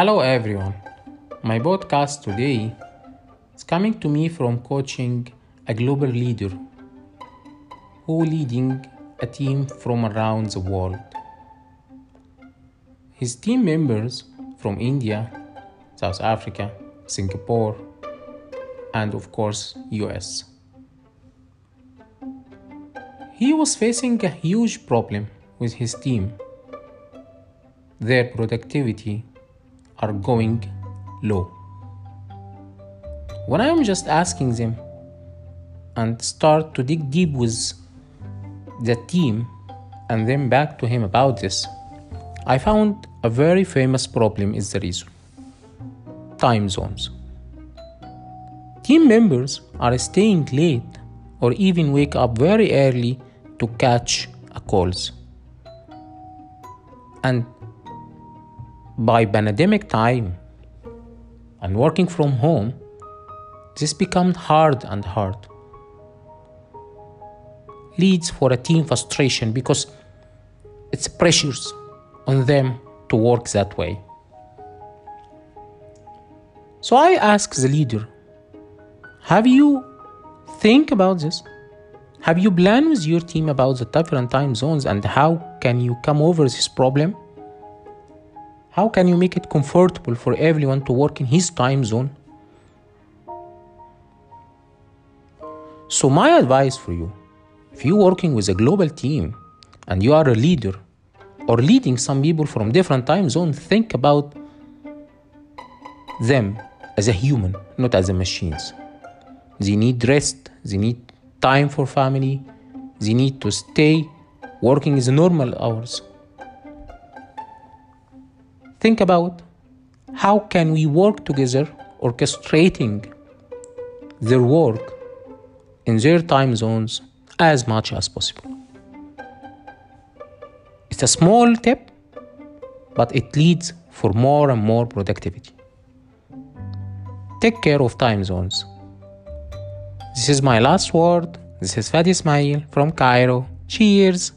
Hello everyone. My podcast today is coming to me from coaching a global leader who leading a team from around the world. His team members from India, South Africa, Singapore, and of course US. He was facing a huge problem with his team. Their productivity are going low. When I am just asking them and start to dig deep with the team and then back to him about this, I found a very famous problem is the reason. Time zones. Team members are staying late or even wake up very early to catch a calls. And by pandemic time and working from home, this becomes hard and hard. Leads for a team frustration because it's pressures on them to work that way. So I ask the leader, have you think about this? Have you planned with your team about the different time zones and how can you come over this problem? How can you make it comfortable for everyone to work in his time zone? So, my advice for you if you're working with a global team and you are a leader or leading some people from different time zones, think about them as a human, not as a machines. They need rest, they need time for family, they need to stay working as normal hours. Think about how can we work together orchestrating their work in their time zones as much as possible. It's a small tip, but it leads for more and more productivity. Take care of time zones. This is my last word. This is Fadi Ismail from Cairo. Cheers!